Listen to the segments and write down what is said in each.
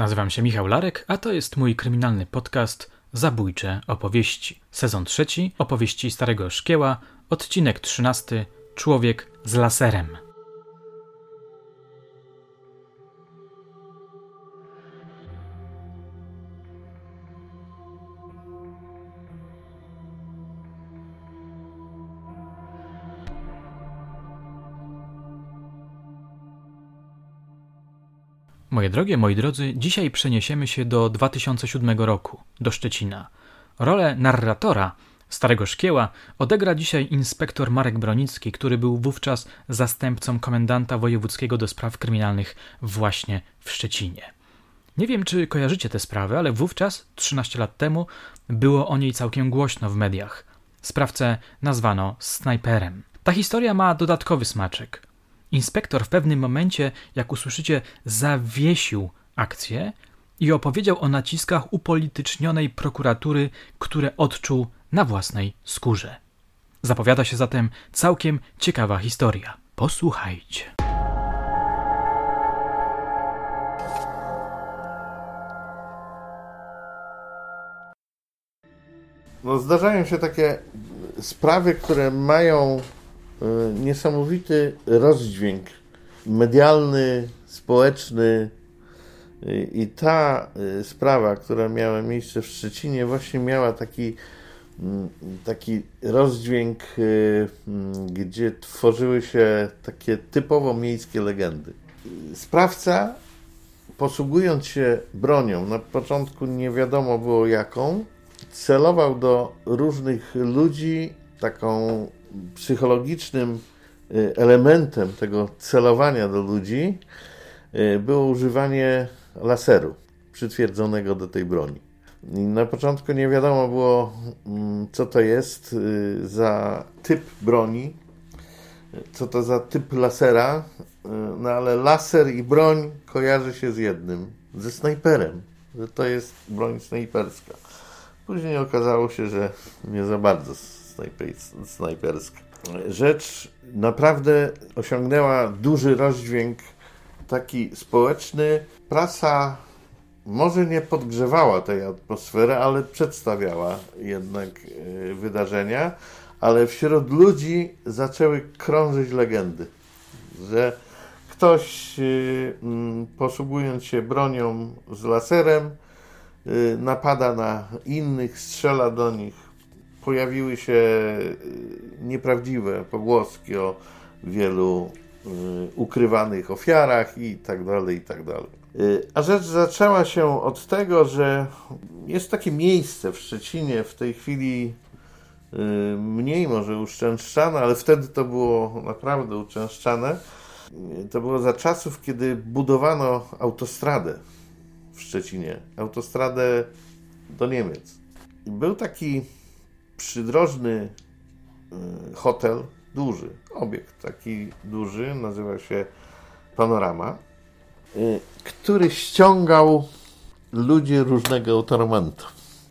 Nazywam się Michał Larek, a to jest mój kryminalny podcast Zabójcze opowieści. Sezon trzeci, opowieści Starego Szkieła, odcinek trzynasty, Człowiek z laserem. Moje drogie, moi drodzy, dzisiaj przeniesiemy się do 2007 roku, do Szczecina. Rolę narratora Starego Szkieła odegra dzisiaj inspektor Marek Bronicki, który był wówczas zastępcą komendanta wojewódzkiego do spraw kryminalnych właśnie w Szczecinie. Nie wiem, czy kojarzycie tę sprawę, ale wówczas, 13 lat temu, było o niej całkiem głośno w mediach. Sprawcę nazwano snajperem. Ta historia ma dodatkowy smaczek. Inspektor w pewnym momencie, jak usłyszycie, zawiesił akcję i opowiedział o naciskach upolitycznionej prokuratury, które odczuł na własnej skórze. Zapowiada się zatem całkiem ciekawa historia. Posłuchajcie. No, zdarzają się takie sprawy, które mają niesamowity rozdźwięk medialny, społeczny. Y, I ta y, sprawa, która miała miejsce w Szczecinie, właśnie miała taki, mm, taki rozdźwięk, mm, gdzie tworzyły się takie typowo miejskie legendy. Sprawca, posługując się bronią, na początku nie wiadomo było jaką, celował do różnych ludzi taką psychologicznym y, elementem tego celowania do ludzi y, było używanie laseru przytwierdzonego do tej broni. Na początku nie wiadomo było, mm, co to jest y, za typ broni, co to za typ lasera, no ale laser i broń kojarzy się z jednym, ze snajperem, że to jest broń snajperska. Później okazało się, że nie za bardzo snajperska. Rzecz naprawdę osiągnęła duży rozdźwięk taki społeczny. Prasa może nie podgrzewała tej atmosfery, ale przedstawiała jednak e, wydarzenia, ale wśród ludzi zaczęły krążyć legendy, że ktoś e, posługując się bronią z laserem, Y, napada na innych, strzela do nich. Pojawiły się y, nieprawdziwe pogłoski o wielu y, ukrywanych ofiarach i tak dalej, i tak dalej. A rzecz zaczęła się od tego, że jest takie miejsce w Szczecinie w tej chwili mniej może uszczęszczane, ale wtedy to było naprawdę uczęszczane. To było za czasów, kiedy budowano autostradę w Szczecinie, autostradę do Niemiec. Był taki przydrożny y, hotel, duży, obiekt taki duży, nazywa się Panorama, y, który ściągał ludzi różnego autoramentu.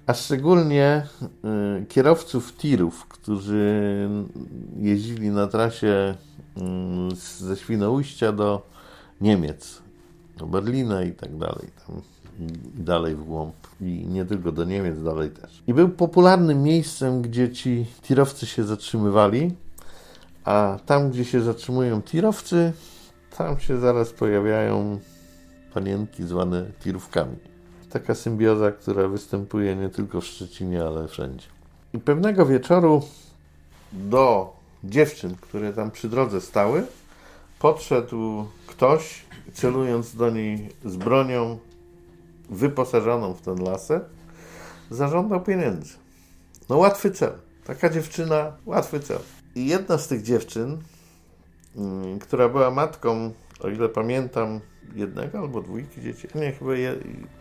A szczególnie y, kierowców tirów, którzy jeździli na trasie ze Świnoujścia do Niemiec, do Berlina i tak dalej. Tam i dalej w głąb. I nie tylko do Niemiec, dalej też. I był popularnym miejscem, gdzie ci tirowcy się zatrzymywali, a tam, gdzie się zatrzymują tirowcy, tam się zaraz pojawiają panienki zwane tirówkami. Taka symbioza, która występuje nie tylko w Szczecinie, ale wszędzie. I pewnego wieczoru do dziewczyn, które tam przy drodze stały, podszedł ktoś, celując do niej z bronią, wyposażoną w ten laser, zażądał pieniędzy. No łatwy cel. Taka dziewczyna, łatwy cel. I jedna z tych dziewczyn, mm, która była matką, o ile pamiętam, jednego albo dwójki dzieci, nie, chyba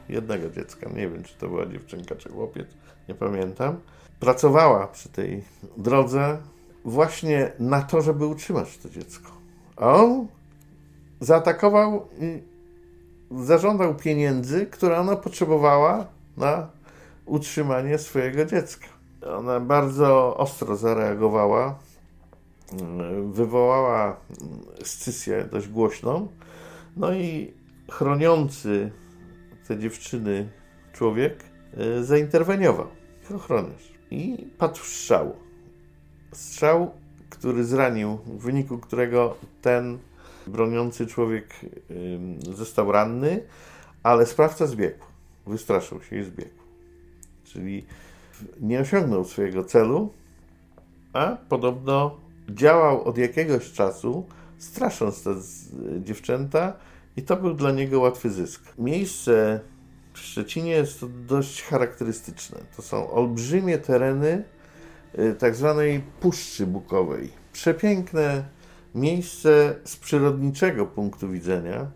jednego dziecka, nie wiem, czy to była dziewczynka, czy chłopiec, nie pamiętam, pracowała przy tej drodze właśnie na to, żeby utrzymać to dziecko. On zaatakował zażądał pieniędzy, które ona potrzebowała na utrzymanie swojego dziecka. Ona bardzo ostro zareagowała, wywołała scysję dość głośną, no i chroniący te dziewczyny człowiek e, zainterweniował, ochroniarz. I padł strzał. Strzał, który zranił, w wyniku którego ten broniący człowiek został ranny, ale sprawca zbiegł. Wystraszył się i zbiegł. Czyli nie osiągnął swojego celu, a podobno działał od jakiegoś czasu, strasząc te dziewczęta, i to był dla niego łatwy zysk. Miejsce w Szczecinie jest to dość charakterystyczne. To są olbrzymie tereny tak zwanej Puszczy Bukowej. Przepiękne miejsce z przyrodniczego punktu widzenia.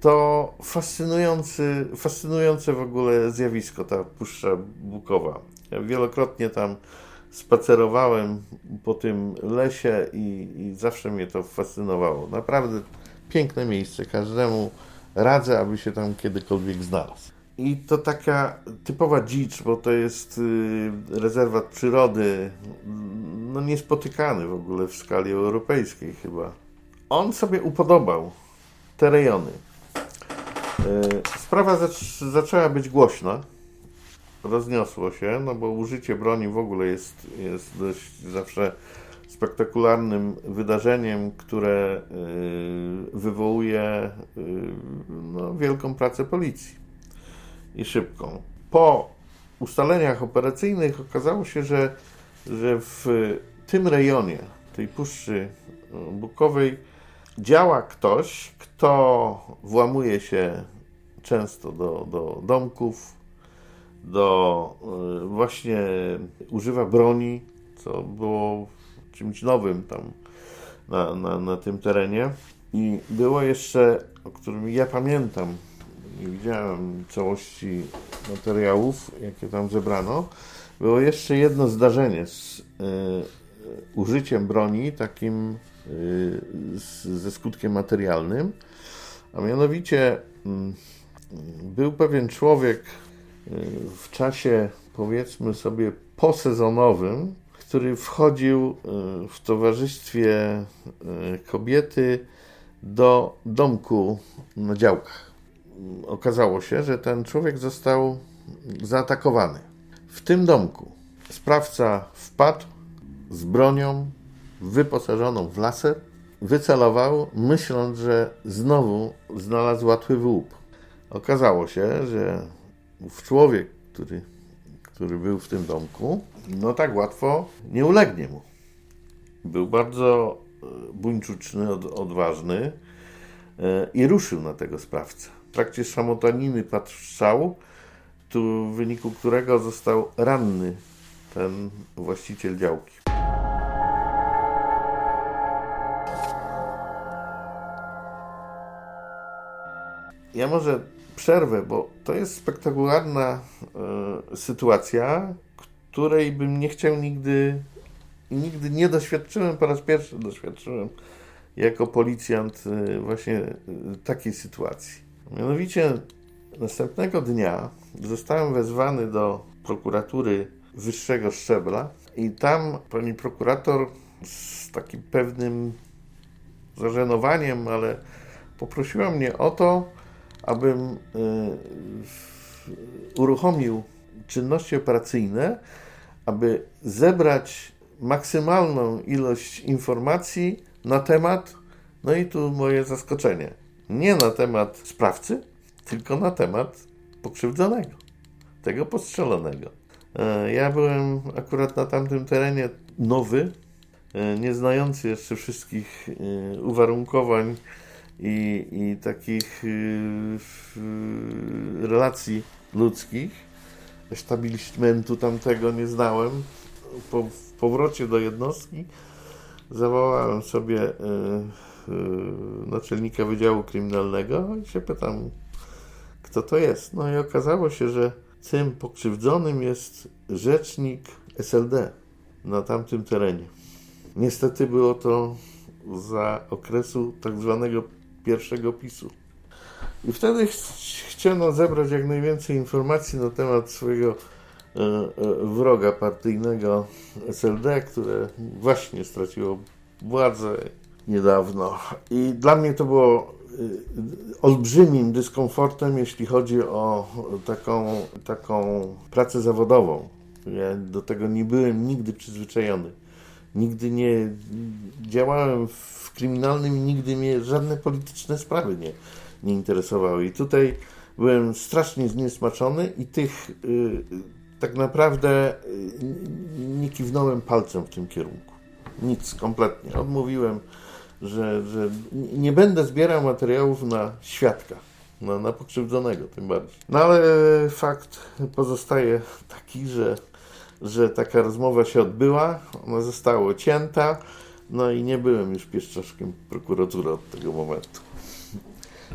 To fascynujący, fascynujące w ogóle zjawisko, ta Puszcza Bukowa. Ja wielokrotnie tam spacerowałem po tym lesie i, i zawsze mnie to fascynowało. Naprawdę piękne miejsce. Każdemu radzę, aby się tam kiedykolwiek znalazł. I to taka typowa dzicz, bo to jest y, rezerwat przyrody, no niespotykany w ogóle w skali europejskiej chyba. On sobie upodobał te rejony. Y, sprawa zac zaczęła być głośna, rozniosło się, no bo użycie broni w ogóle jest, jest dość zawsze spektakularnym wydarzeniem, które y, wywołuje no, wielką pracę policji i szybką. Po ustaleniach operacyjnych okazało się, że, że w tym rejonie, tej Puszczy Bukowej, działa ktoś, kto włamuje się często do, do domków, do y, właśnie używa broni, co było czymś nowym tam na, na, na tym terenie. I było jeszcze, o którym ja pamiętam, nie widziałem całości materiałów, jakie tam zebrano, było jeszcze jedno zdarzenie z y, użyciem broni, takim y, z, ze skutkiem materialnym, a mianowicie y, był pewien człowiek w czasie, powiedzmy sobie, posezonowym, który wchodził e, w towarzystwie e, kobiety do domku na działkach. Okazało się, że ten człowiek został zaatakowany. W tym domku sprawca wpadł z bronią wyposażoną w laser, wycelował, myśląc, że znowu znalazł łatwy łup. Okazało się, że człowiek, który który był w tym domku, no tak łatwo nie ulegnie mu. Był bardzo e, buńczuczny, odważny e, i ruszył na tego sprawcę. Trakcie szamotaniny padł tu, w wyniku którego został ranny ten właściciel działki. Ja może przerwę, bo to jest spektakularna e, sytuacja, której bym nie chciał nigdy, nigdy nie doświadczyłem, po raz pierwszy doświadczyłem jako policjant e, właśnie e, takiej sytuacji. Mianowicie następnego dnia zostałem wezwany do prokuratury wyższego szczebla i tam pani prokurator z takim pewnym zażenowaniem, ale poprosiła mnie o to, abym e, uruchomił czynności operacyjne, aby zebrać maksymalną ilość informacji na temat, no i tu moje zaskoczenie, nie na temat sprawcy, tylko na temat pokrzywdzonego, tego postrzelonego. E, ja byłem akurat na tamtym terenie nowy, e, nie znający jeszcze wszystkich uwarunkowań i, i takich relacji ludzkich, establishmentu tamtego nie znałem. Po powrocie do jednostki zawołałem sobie naczelnika Wydziału Kryminalnego i się pytam, kto to jest. No i okazało się, że tym pokrzywdzonym jest rzecznik SLD na tamtym terenie. Niestety było to za okresu tak zwanego pierwszego PiSu. I wtedy ch chciano zebrać jak najwięcej informacji na temat swojego e, e, wroga partyjnego SLD, które właśnie straciło władzę niedawno. I dla mnie to było olbrzymim dyskomfortem, jeśli chodzi o taką, taką pracę zawodową. Ja do tego nie byłem nigdy przyzwyczajony. Nigdy nie działałem w kryminalnym i nigdy mnie żadne polityczne sprawy nie, nie interesowały. I tutaj byłem strasznie zniesmaczony i tych y, tak naprawdę y, nie kiwnąłem palcem w tym kierunku. Nic, kompletnie. Odmówiłem, że, że nie będę zbierał materiałów na świadka, na, na pokrzywdzonego tym bardziej. No ale fakt pozostaje taki, że, że taka rozmowa się odbyła, ona została cięta, no i nie byłem już pieszczoszkiem prokuratury od tego momentu.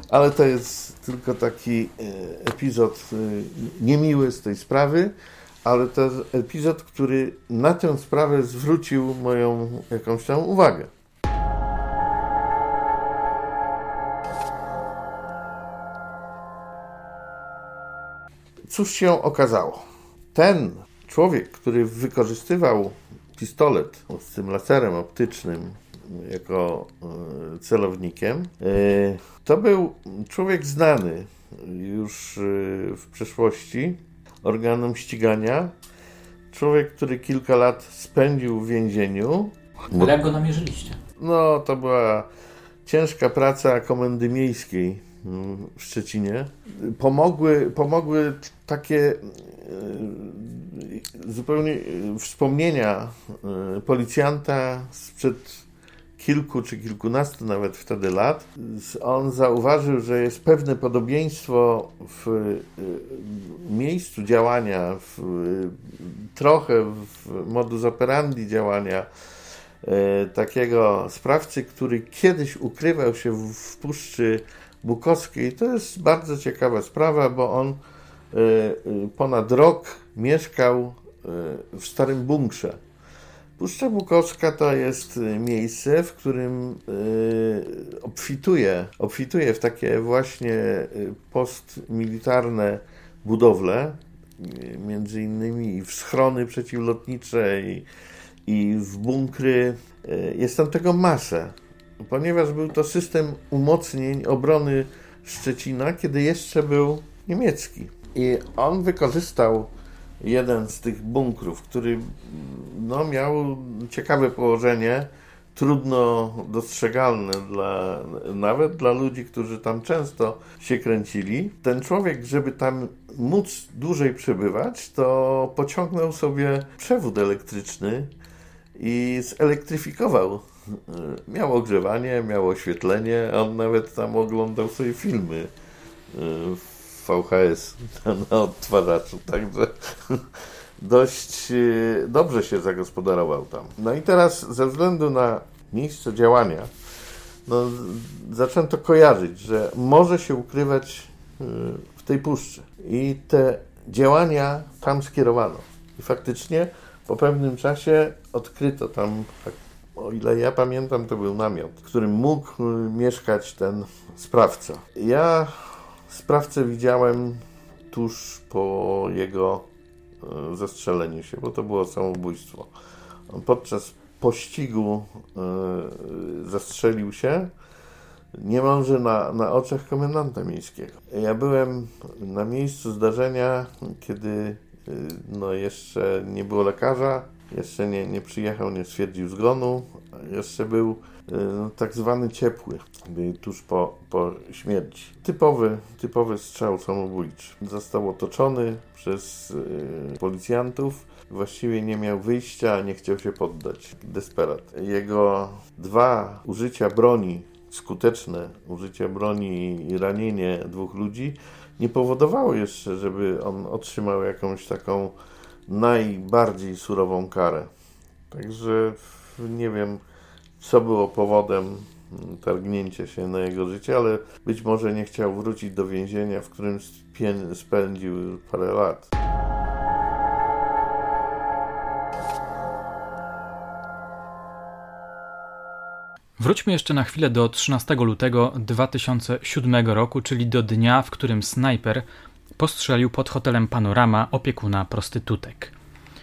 Ale to jest tylko taki e, epizod e, niemiły z tej sprawy, ale to jest epizod, który na tę sprawę zwrócił moją jakąś tam uwagę. Cóż się okazało? Ten człowiek, który wykorzystywał pistolet z tym laserem optycznym jako e, celownikiem, e, to był człowiek znany już e, w przeszłości organom ścigania. Człowiek, który kilka lat spędził w więzieniu. Ale jak go namierzyliście? No, to była ciężka praca komendy miejskiej w Szczecinie. Pomogły, pomogły takie zupełnie wspomnienia policjanta sprzed kilku czy kilkunastu nawet wtedy lat, on zauważył, że jest pewne podobieństwo w miejscu działania, w, trochę w modus operandi działania takiego sprawcy, który kiedyś ukrywał się w Puszczy Bukowskiej. To jest bardzo ciekawa sprawa, bo on y, ponad rok mieszkał w starym bunkrze Puszcza Bukowska to jest y, miejsce, w którym y, obfituje, obfituje w takie właśnie y, postmilitarne budowle, między innymi w schrony przeciwlotnicze i, i w bunkry. Jest tam tego masę, ponieważ był to system umocnień obrony Szczecina, kiedy jeszcze był niemiecki. I on wykorzystał jeden z tych bunkrów, który no, miał ciekawe położenie, trudno dostrzegalne dla, nawet dla ludzi, którzy tam często się kręcili. Ten człowiek, żeby tam móc dłużej przebywać, to pociągnął sobie przewód elektryczny i zelektryfikował. Miał ogrzewanie, miał oświetlenie, on nawet tam oglądał sobie filmy w VHS na odtwarzaczu, także dość e, dobrze się zagospodarował tam. No i teraz ze względu na miejsce działania, no, zacząłem to kojarzyć, że może się ukrywać w tej puszczy. I te działania tam skierowano. I faktycznie po pewnym czasie odkryto tam, tak, o ile ja pamiętam, to był namiot, w którym mógł e, mieszkać ten sprawca. Ja Sprawcę widziałem tuż po jego e, zastrzeleniu się, bo to było samobójstwo. On podczas pościgu e, zastrzelił się niemalże na, na oczach komendanta miejskiego. Ja byłem na miejscu zdarzenia, kiedy no, jeszcze nie było lekarza, jeszcze nie, nie przyjechał, nie stwierdził zgonu, jeszcze był no, tak zwany ciepły, tuż po, po śmierci. Typowy, typowy strzał samobójczy. Został otoczony przez y, policjantów. Właściwie nie miał wyjścia, nie chciał się poddać. Desperat. Jego dwa użycia broni, skuteczne użycie broni i ranienie dwóch ludzi, nie powodowało jeszcze, żeby on otrzymał jakąś taką najbardziej surową karę. Także nie wiem, co było powodem targnięcia się na jego życie, ale być może nie chciał wrócić do więzienia, w którym spędził parę lat. Wróćmy jeszcze na chwilę do 13 lutego 2007 roku, czyli do dnia, w którym snajper postrzelił pod hotelem Panorama opiekuna prostytutek.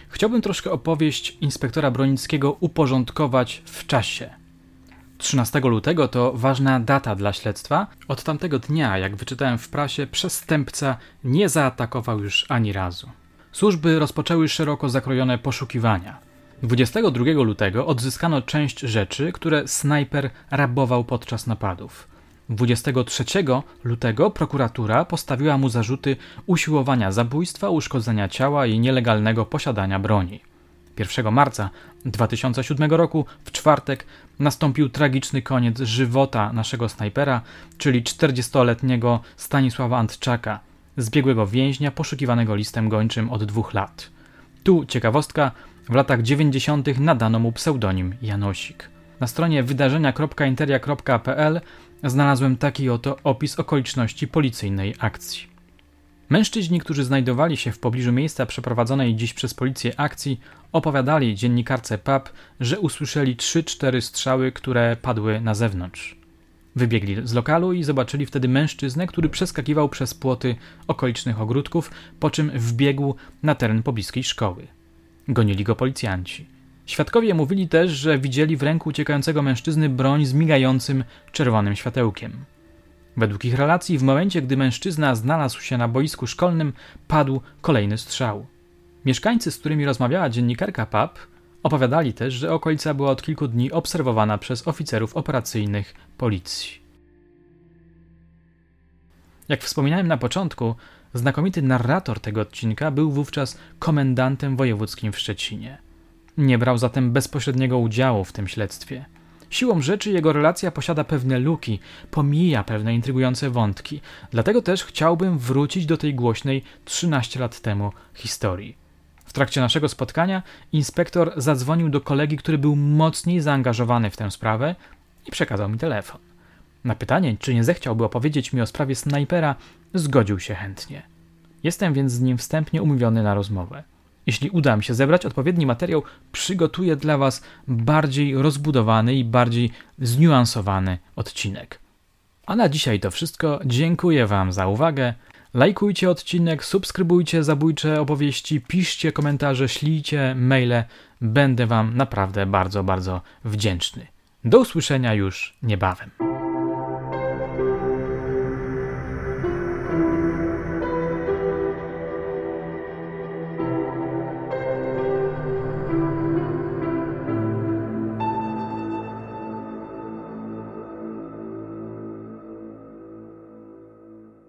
Chciałbym troszkę opowieść inspektora Bronickiego uporządkować w czasie. 13 lutego to ważna data dla śledztwa. Od tamtego dnia, jak wyczytałem w prasie, przestępca nie zaatakował już ani razu. Służby rozpoczęły szeroko zakrojone poszukiwania. 22 lutego odzyskano część rzeczy, które snajper rabował podczas napadów. 23 lutego prokuratura postawiła mu zarzuty usiłowania zabójstwa, uszkodzenia ciała i nielegalnego posiadania broni. 1 marca 2007 roku, w czwartek, nastąpił tragiczny koniec żywota naszego snajpera, czyli 40-letniego Stanisława Antczaka, zbiegłego więźnia poszukiwanego listem gończym od dwóch lat. Tu ciekawostka, w latach 90. nadano mu pseudonim Janosik. Na stronie wydarzenia.interia.pl znalazłem taki oto opis okoliczności policyjnej akcji. Mężczyźni, którzy znajdowali się w pobliżu miejsca przeprowadzonej dziś przez policję akcji, opowiadali dziennikarce PAP, że usłyszeli 3-4 strzały, które padły na zewnątrz. Wybiegli z lokalu i zobaczyli wtedy mężczyznę, który przeskakiwał przez płoty okolicznych ogródków, po czym wbiegł na teren pobliskiej szkoły. Gonili go policjanci. Świadkowie mówili też, że widzieli w ręku uciekającego mężczyzny broń z migającym czerwonym światełkiem. Według ich relacji, w momencie gdy mężczyzna znalazł się na boisku szkolnym, padł kolejny strzał. Mieszkańcy, z którymi rozmawiała dziennikarka PAP, opowiadali też, że okolica była od kilku dni obserwowana przez oficerów operacyjnych policji. Jak wspominałem na początku, znakomity narrator tego odcinka był wówczas komendantem wojewódzkim w Szczecinie. Nie brał zatem bezpośredniego udziału w tym śledztwie. Siłą rzeczy jego relacja posiada pewne luki, pomija pewne intrygujące wątki, dlatego też chciałbym wrócić do tej głośnej 13 lat temu historii. W trakcie naszego spotkania inspektor zadzwonił do kolegi, który był mocniej zaangażowany w tę sprawę i przekazał mi telefon. Na pytanie, czy nie zechciałby opowiedzieć mi o sprawie snajpera, zgodził się chętnie. Jestem więc z nim wstępnie umówiony na rozmowę. Jeśli uda mi się zebrać odpowiedni materiał, przygotuję dla Was bardziej rozbudowany i bardziej zniuansowany odcinek. A na dzisiaj to wszystko. Dziękuję Wam za uwagę. Lajkujcie odcinek, subskrybujcie zabójcze opowieści, piszcie komentarze, ślijcie maile. Będę Wam naprawdę bardzo, bardzo wdzięczny. Do usłyszenia już niebawem.